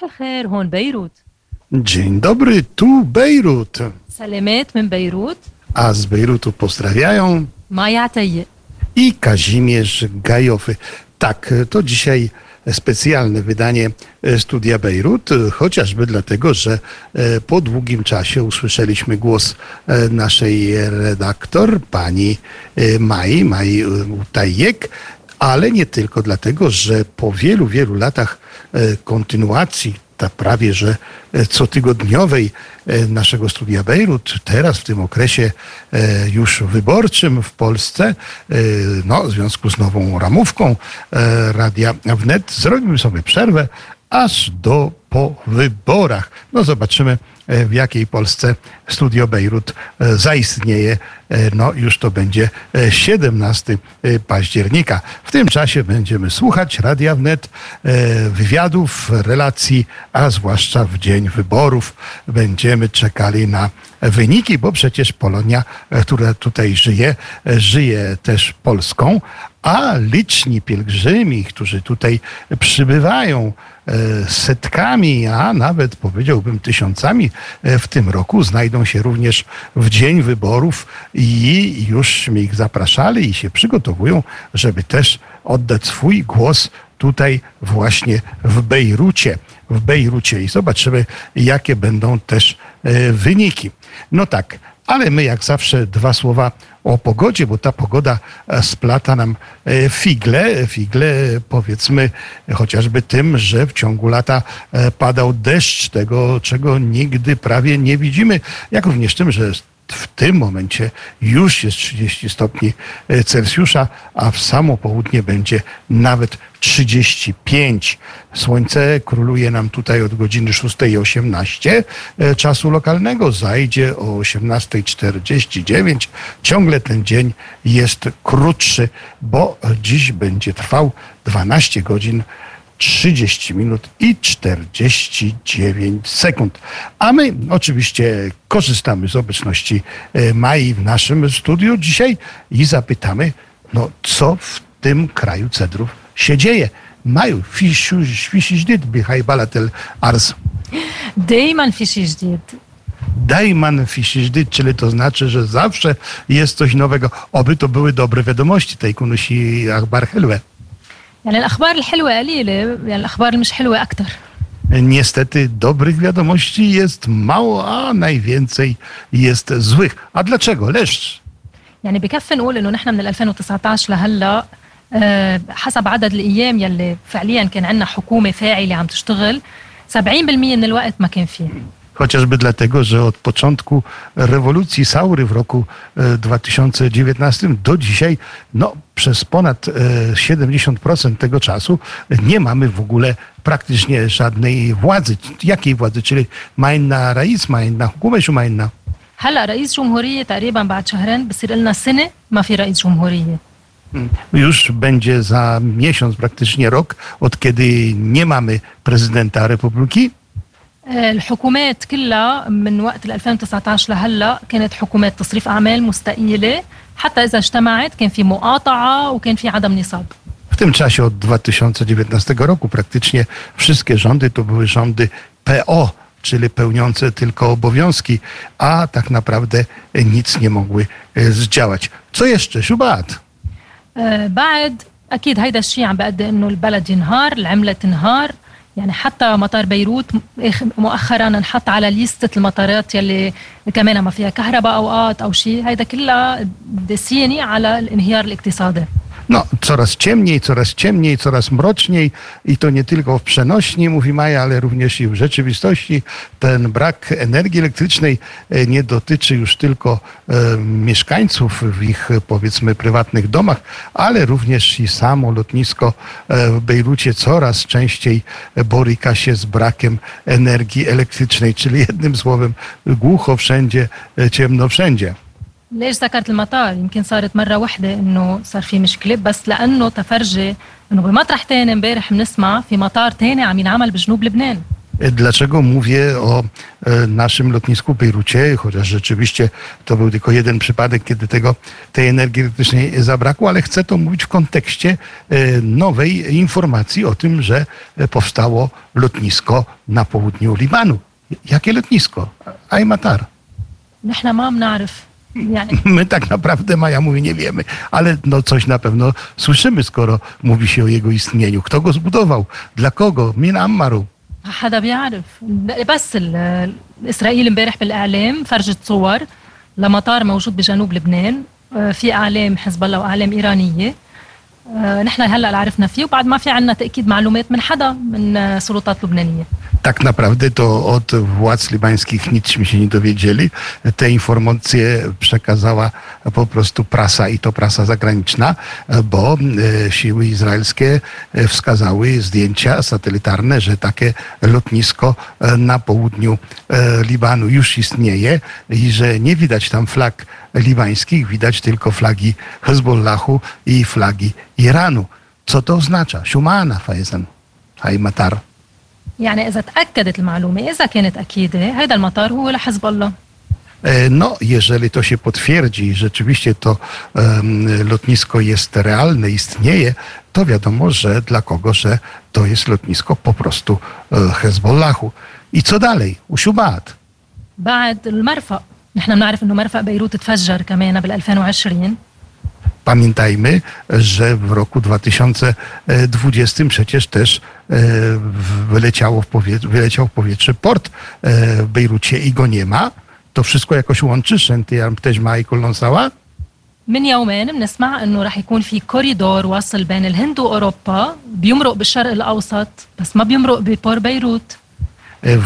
صباح الخير هون بيروت Dzień dobry, tu Bejrut. سلامات من بيروت A z Bejrutu pozdrawiają مايا عتيق i Kazimierz Gajowy. Tak, to dzisiaj specjalne wydanie e, Studia Bejrut, e, chociażby dlatego, że e, po długim czasie usłyszeliśmy głos e, naszej redaktor, pani e, Mai, Mai Utajek, ale nie tylko dlatego, że po wielu, wielu latach e, kontynuacji ta prawie że e, cotygodniowej e, naszego studia Bejrut, teraz w tym okresie już wyborczym w Polsce, no, w związku z nową ramówką Radia Wnet, zrobimy sobie przerwę aż do po wyborach. No zobaczymy, w jakiej Polsce Studio Bejrut e, zaistnieje. E, No już to będzie e, 17 października. W tym czasie będziemy słuchać Radia Wnet, e, wywiadów, relacji, a zwłaszcza w dzień wyborów będziemy czekali na wyniki, bo przecież Polonia, e, która tutaj żyje, e, żyje też Polską, a liczni pielgrzymi, którzy tutaj przybywają e, setkami, a nawet powiedziałbym tysiącami e, w tym roku, znajdą się również w dzień wyborów i już mi ich zapraszali i się przygotowują, żeby też oddać swój głos tutaj właśnie w Bejrucie. W Bejrucie i zobaczymy, jakie będą też e, wyniki. No tak, ale my jak zawsze dwa słowa o pogodzie, bo ta pogoda e, splata nam e, figle, figle powiedzmy chociażby tym, że w ciągu lata e, padał deszcz, tego czego nigdy prawie nie widzimy, jak również tym, że w tym momencie już jest 30 stopni Celsjusza, a w samo południe będzie nawet 35. Słońce króluje nam tutaj od godziny 6.18 e, czasu lokalnego, zajdzie o 18.49. Ciągle ten dzień jest krótszy, bo dziś będzie trwał 12 godzin 30 minut i 49 sekund. A my oczywiście korzystamy z obecności e, Mai w naszym studiu dzisiaj i zapytamy, no co w tym kraju cedrów się dzieje. Maju, fišiždit bihaj balatel ars. دايما في شيء جديد Dajman fišiždit, czyli to znaczy, że zawsze jest coś nowego. Oby to były dobre wiadomości tej kunusi achbar helwe. يعني الأخبار الحلوة قليلة يعني الأخبار المش حلوة أكتر Niestety dobrych wiadomości jest mało, a najwięcej jest złych. A dlaczego? Leszcz. يعني بكفي نقول إنه نحن من 2019 لهلا آه، حسب عدد الأيام يلي فعليا كان عندنا حكومة فاعلة عم تشتغل 70% من الوقت ما كان فيه Chociażby dlatego, że od początku rewolucji Saury w roku e, 2019 do dzisiaj, no przez ponad e, 70% tego czasu nie mamy w ogóle praktycznie żadnej władzy. Jakiej władzy? Czyli majna raiz, majna hukumę, czy majna? هلا رئيس جمهورية تقريبا بعد شهرين بصير لنا سنة ما في رئيس جمهورية Już będzie za miesiąc, praktycznie rok, od kiedy nie mamy prezydenta republiki. آه، الحكومات كلها من وقت ال 2019 لهلا كانت حكومات تصريف اعمال مستقيله حتى اذا اجتمعت كان في مقاطعه وكان في عدم نصاب W tym czasie od 2019 roku praktycznie wszystkie rządy to były rządy PO, czyli pełniące tylko obowiązki, a tak naprawdę nic nie mogły e, zdziałać. Co jeszcze? Szubat. آه، بعد أكيد هيدا الشيء عم بأدي إنه البلد ينهار العملة تنهار. يعني حتى مطار بيروت مؤخرا انحط على ليستة المطارات يلي كمان ما فيها كهرباء أوقات أو شيء. هيدا كلها دسيني على الانهيار الاقتصادي. No, coraz ciemniej, coraz ciemniej, coraz mroczniej i to nie tylko w przenośni, mówi Maja, ale również i w rzeczywistości. Ten brak energii elektrycznej e, nie dotyczy już tylko e, mieszkańców w ich powiedzmy prywatnych domach, ale również i samo lotnisko e, w Bejrucie coraz częściej boryka się z brakiem energii elektrycznej, czyli jednym słowem głucho wszędzie, e, ciemno wszędzie. ليش ذكرت المطار يمكن صارت مرة واحدة انه صار في مشكلة بس لانه تفرجي انه بمطرح تاني امبارح بنسمع في مطار تاني عم ينعمل بجنوب لبنان Dlaczego mówię o naszym lotnisku w Bejrucie, chociaż rzeczywiście to był tylko jeden przypadek, kiedy tego, tej energii elektrycznej zabrakło, ale chcę to mówić w kontekście nowej informacji o tym, że powstało lotnisko na południu Libanu. Jakie lotnisko? Aymatar. نحن ما بنعرف يعني My tak naprawdę, Maja mówi, nie wiemy, ale no coś na pewno słyszymy, skoro mówi się o jego istnieniu. Kto go zbudował? Dla kogo? Min Ammaru. حدا بيعرف بس ال- اسرائيل امبارح بالاعلام فرجت صور لمطار موجود بجنوب لبنان آه، في اعلام حزب الله واعلام ايرانيه آه، نحن هلا عرفنا فيه وبعد ما في عنا تاكيد معلومات من حدا من آه، سلطات لبنانيه Tak naprawdę to od władz libańskich nicśmy się nie dowiedzieli. Te informacje przekazała po prostu prasa i to prasa zagraniczna, bo e, siły izraelskie e, wskazały zdjęcia satelitarne, że takie lotnisko e, na południu e, Libanu już istnieje i że nie widać tam flag libańskich, widać tylko flagi Hezbollahu i flagi Iranu. Co to oznacza? Shumana Faizan, Haymatar. يعني اذا تاكدت المعلومه اذا كانت اكيده هذا المطار هو لحزب الله E, No, jeżeli to się potwierdzi i rzeczywiście to em, lotnisko jest realne, istnieje, to wiadomo, że dla kogo, że to jest lotnisko po prostu e, Hezbollahu. I co dalej? Ushubat. بعد المرفأ نحن بنعرف انه مرفأ بيروت تفجر كمان بال 2020 Pamiętajmy, że w roku 2020 przecież też e, w- wyleciało w powietrze, wyleciał w powietrze port e, w Bejrucie i go nie ma. To wszystko jakoś łączy, Szentiyarm też ma i Kolonsała? من يومين بنسمع انه رح يكون في كوريدور واصل بين الهند واوروبا بيمرق بالشرق الاوسط بس ما بيمرق ببور بيروت E,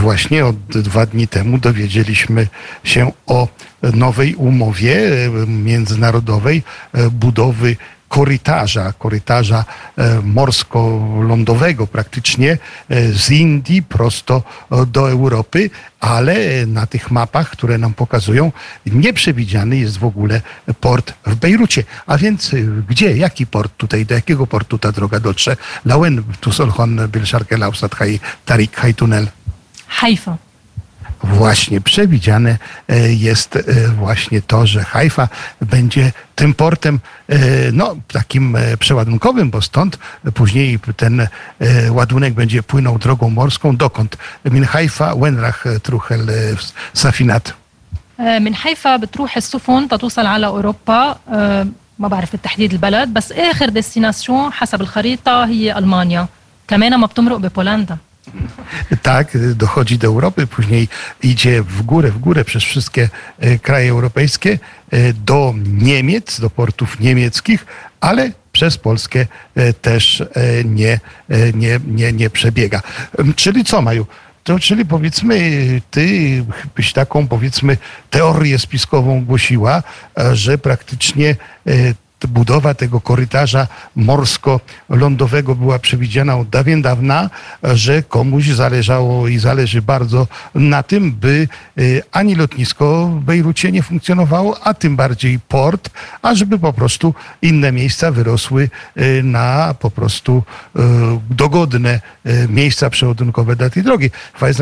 Właśnie od dwa dni temu dowiedzieliśmy się o nowej umowie e, międzynarodowej e, budowy korytarza, korytarza e, morsko-lądowego praktycznie e, z Indii prosto e, do Europy, ale na tych mapach, które nam pokazują, nie przewidziany jest w ogóle port w Bejrucie. A więc e, gdzie, jaki port tutaj, do jakiego portu ta droga dotrze? Lauen, tu solhon, bil sharkel ausat, hai tarik, hai tunel. حيفا Właśnie przewidziane e, jest e, właśnie to, że Haifa będzie tym portem e, no, takim e, przeładunkowym, bo stąd później ten e, ładunek będzie płynął drogą morską. Dokąd? Min Haifa, Wenrach, Truchel, e, Safinat. آه، من حيفا بتروح السفن تتوصل على اوروبا آه، ما بعرف بالتحديد البلد بس اخر ديستناسيون حسب الخريطه هي المانيا كمان ما بتمرق ببولندا tak, dochodzi do Europy, później idzie w górę, w górę przez wszystkie e, kraje europejskie e, do Niemiec, do portów niemieckich, ale przez Polskę e, też nie, nie, nie, nie przebiega. Czyli co, Maju? To czyli powiedzmy, ty byś taką powiedzmy teorię spiskową głosiła, że praktycznie budowa tego korytarza morsko-lądowego była przewidziana od dawien dawna, że komuś zależało i zależy bardzo na tym, by e, ani lotnisko w Bejrucie nie funkcjonowało, a tym bardziej port, a żeby po prostu inne miejsca wyrosły e, na po prostu e, dogodne miejsca przeładunkowe dla tej drogi.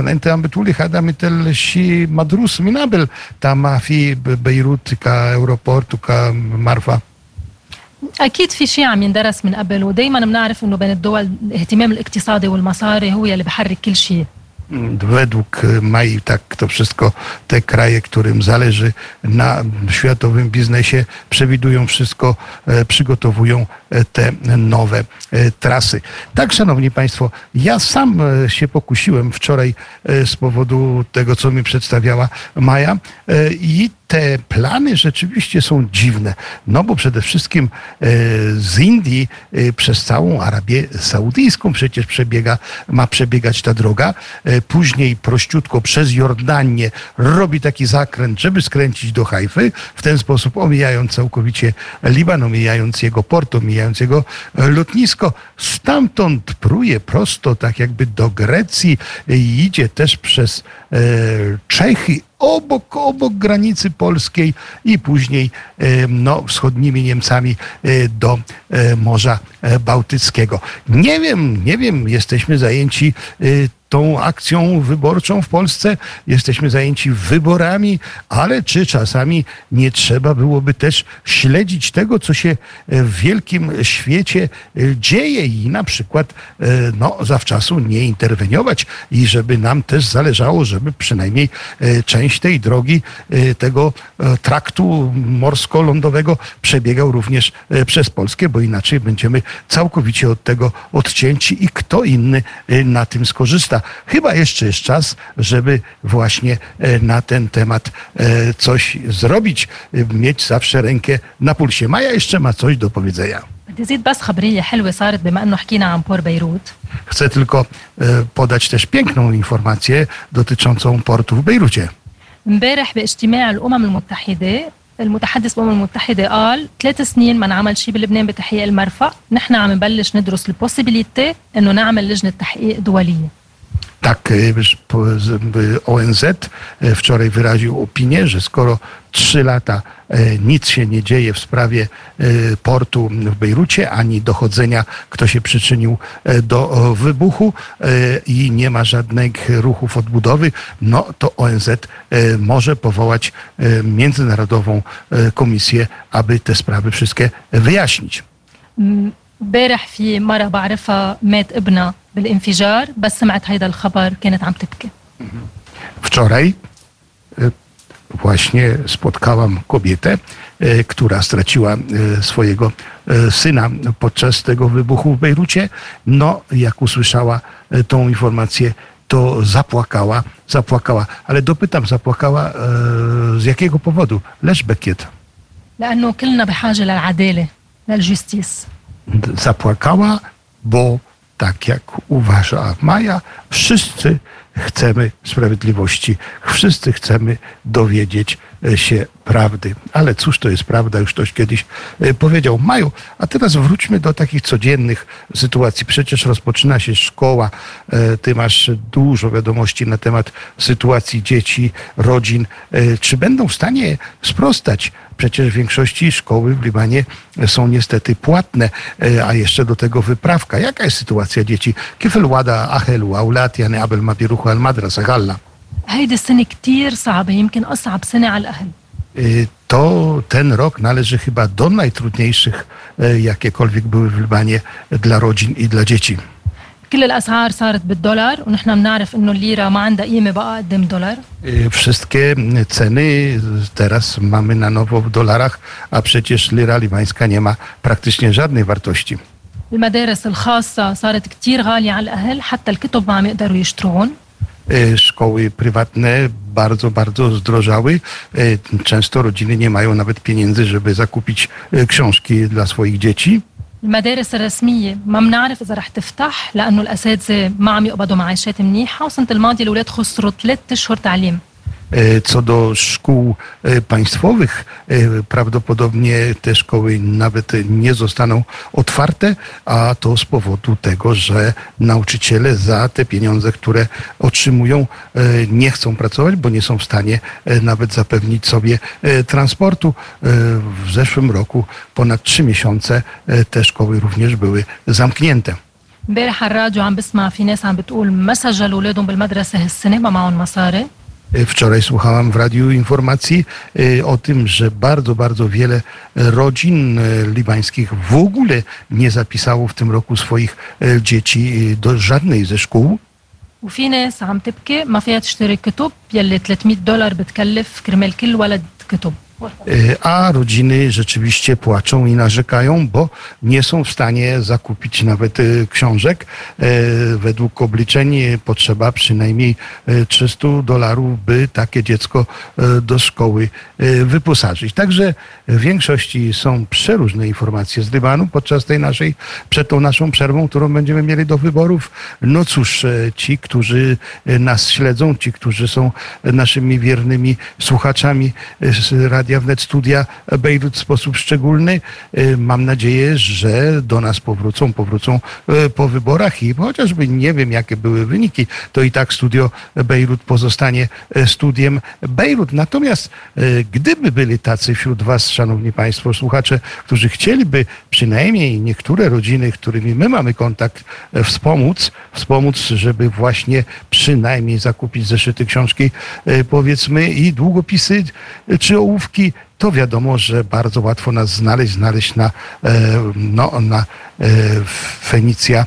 Ente ambetuli hada mitel si madrus minabel ta fi Bejrut ka aeroportu ka marfa. اكيد في شيء عم يندرس من قبل ودائما بنعرف انه بين الدول الاهتمام الاقتصادي والمصاري هو يلي بحرك كل شيء Według Mai tak to wszystko te kraje, którym zależy na światowym biznesie, przewidują wszystko, e, przygotowują e, te nowe e, trasy. Tak, szanowni państwo, ja sam e, się pokusiłem wczoraj e, z powodu tego, co mi przedstawiała Maja e, i te plany rzeczywiście są dziwne. No bo przede wszystkim e, z Indii e, przez całą Arabię Saudyjską przecież przebiega, ma przebiegać ta droga. E, Później prościutko przez Jordanię robi taki zakręt, żeby skręcić do Hajfy. W ten sposób omijając całkowicie Liban, omijając jego port, omijając jego e, lotnisko. Stamtąd pruje prosto tak jakby do Grecji i idzie też przez e, Czechy obok, obok granicy polskiej i później e, no, wschodnimi Niemcami e, do e, Morza Bałtyckiego. Nie wiem, nie wiem, jesteśmy zajęci tą akcją wyborczą w Polsce, jesteśmy zajęci wyborami, ale czy czasami nie trzeba byłoby też śledzić tego, co się w wielkim świecie dzieje i na przykład no, zawczasu nie interweniować i żeby nam też zależało, żeby przynajmniej część tej drogi, tego traktu morsko-lądowego przebiegał również przez Polskę, bo inaczej będziemy całkowicie od tego odcięci i kto inny na tym skorzysta Chyba jeszcze jest czas, żeby właśnie na ten temat coś zrobić, mieć zawsze rękę na pulsie. Maja jeszcze ma coś do powiedzenia. بدي زيد بس خبرية حلوة صارت بما انه حكينا عن بور بيروت Chcę tylko podać też piękną informację dotyczącą portu w Bejrucie. امبارح باجتماع الامم المتحده المتحدث بالامم المتحده قال ثلاث سنين ما نعمل شيء بلبنان بتحقيق المرفأ نحن عم نبلش ندرس البوسيبيليتي انه نعمل لجنه تحقيق دوليه tak, ONZ wczoraj wyraził opinię, że skoro trzy lata nic się nie dzieje w sprawie portu w Bejrucie, ani dochodzenia, kto się przyczynił do wybuchu i nie ma żadnych ruchów odbudowy, no to ONZ może powołać międzynarodową komisję, aby te sprawy wszystkie wyjaśnić. امبارح في مرة بعرفها مات ابنها بالانفجار بس سمعت هيدا الخبر كانت عم تبكي Wczoraj właśnie spotkałam kobietę, która straciła swojego syna podczas tego wybuchu w Bejrucie. No, jak usłyszała tą informację, to zapłakała, zapłakała. Ale dopytam, zapłakała z jakiego powodu? Leż Bekiet. لأنه كلنا بحاجة للعدالة للجستيس Zapłakała, bo tak jak uważa Maja, wszyscy chcemy sprawiedliwości, wszyscy chcemy dowiedzieć się prawdy. Ale cóż to jest prawda, już ktoś kiedyś powiedział. Maju, a teraz wróćmy do takich codziennych sytuacji. Przecież rozpoczyna się szkoła, ty masz dużo wiadomości na temat sytuacji dzieci, rodzin. Czy będą w stanie sprostać? Przecież w większości szkoły w Libanie są niestety płatne, a jeszcze do tego wyprawka. Jaka jest sytuacja dzieci? Kifel wada ahelu, aulat, jany abel mabiruchu al madrasa, galla. هيدي السنة كتير صعبة يمكن أصعب سنة على الأهل to ten rok należy chyba do najtrudniejszych, jakiekolwiek były w Libanie dla rodzin i dla dzieci. كل الأسعار صارت بالدولار ونحن بنعرف إنه الليرة ما عندها قيمة بقى قدام دولار Wszystkie ceny teraz mamy na nowo w dolarach, a przecież lira libańska nie ma praktycznie żadnej wartości. المدارس الخاصة صارت كتير غالية على الأهل حتى الكتب ما عم يقدروا يشتروهم Szkoły prywatne bardzo, bardzo zdrożały. Często rodziny nie mają nawet pieniędzy, żeby zakupić książki dla swoich dzieci. المدارس الرسمية ما بنعرف إذا رح تفتح لأنه الأساتذة ما عم يقبضوا معاشات منيحة وسنة الماضية الأولاد خسروا ثلاث أشهر تعليم Co do szkół państwowych, prawdopodobnie te szkoły nawet nie zostaną otwarte, a to z powodu tego, że nauczyciele za te pieniądze, które otrzymują, nie chcą pracować, bo nie są w stanie nawet zapewnić sobie transportu. W zeszłym roku ponad trzy miesiące te szkoły również były zamknięte. امبارح على الراديو عم بسمع في ناس عم بتقول ما سجلوا اولادهم بالمدرسه هالسنه ما معهم مصاري Wczoraj słuchałam w radiu informacji o tym, że bardzo, bardzo wiele rodzin libańskich w ogóle nie zapisało w tym roku swoich dzieci do żadnej ze szkół. وفي ناس عم تبكي ما فيها تشتري كتب يلي 300 دولار بتكلف كرمال كل ولد كتب a rodziny rzeczywiście płaczą i narzekają, bo nie są w stanie zakupić nawet książek. Według obliczeń potrzeba przynajmniej 300 dolarów, by takie dziecko do szkoły wyposażyć. Także w większości są przeróżne informacje z Libanu podczas tej naszej, przed tą naszą przerwą, którą będziemy mieli do wyborów. No cóż, ci, którzy nas śledzą, ci, którzy są naszymi wiernymi słuchaczami Radia Radia Wnet Studia Bejrut w sposób szczególny. Mam nadzieję, że do nas powrócą, powrócą po wyborach i chociażby nie wiem, jakie były wyniki, to i tak studio Bejrut pozostanie studiem Bejrut. Natomiast gdyby byli tacy wśród Was, Szanowni Państwo, słuchacze, którzy chcieliby przynajmniej niektóre rodziny, którymi my mamy kontakt, wspomóc, wspomóc, żeby właśnie przynajmniej zakupić zeszyty książki, powiedzmy, i długopisy czy ołówki, to wiadomo, że bardzo łatwo nas znaleźć, znaleźć na, no, na Fenicja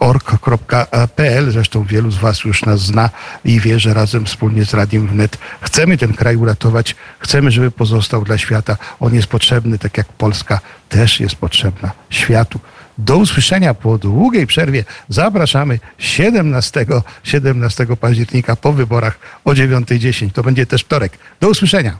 org.pl. Zresztą wielu z Was już nas zna i wie, że razem wspólnie z Radiem Wnet chcemy ten kraj uratować, chcemy, żeby pozostał dla świata. On jest potrzebny, tak jak Polska też jest potrzebna światu. Do usłyszenia po długiej przerwie. Zapraszamy 17, 17 października po wyborach o 9.10. To będzie też wtorek. Do usłyszenia.